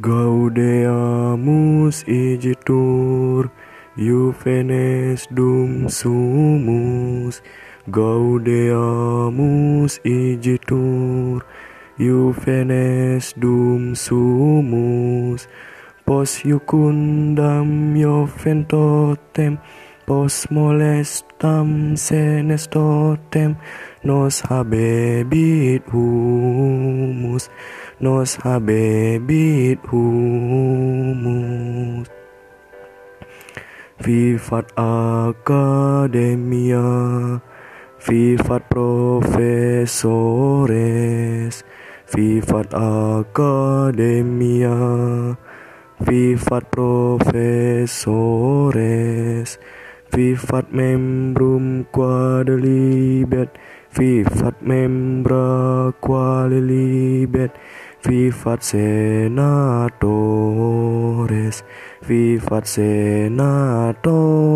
Gaudeamus igitur Juvenes dum sumus. Gaudeamus igitur Juvenes dum sumus. Pos iucundam Joventotem Pos molestam senestotem Nos habebit humus Nos habebit humus. Vivat academia Vivat profesores. Vivat academia Vivat profesores. Vivat membrum quadlibet Vivat membra quadlibet Vivat senatores Vivat senatores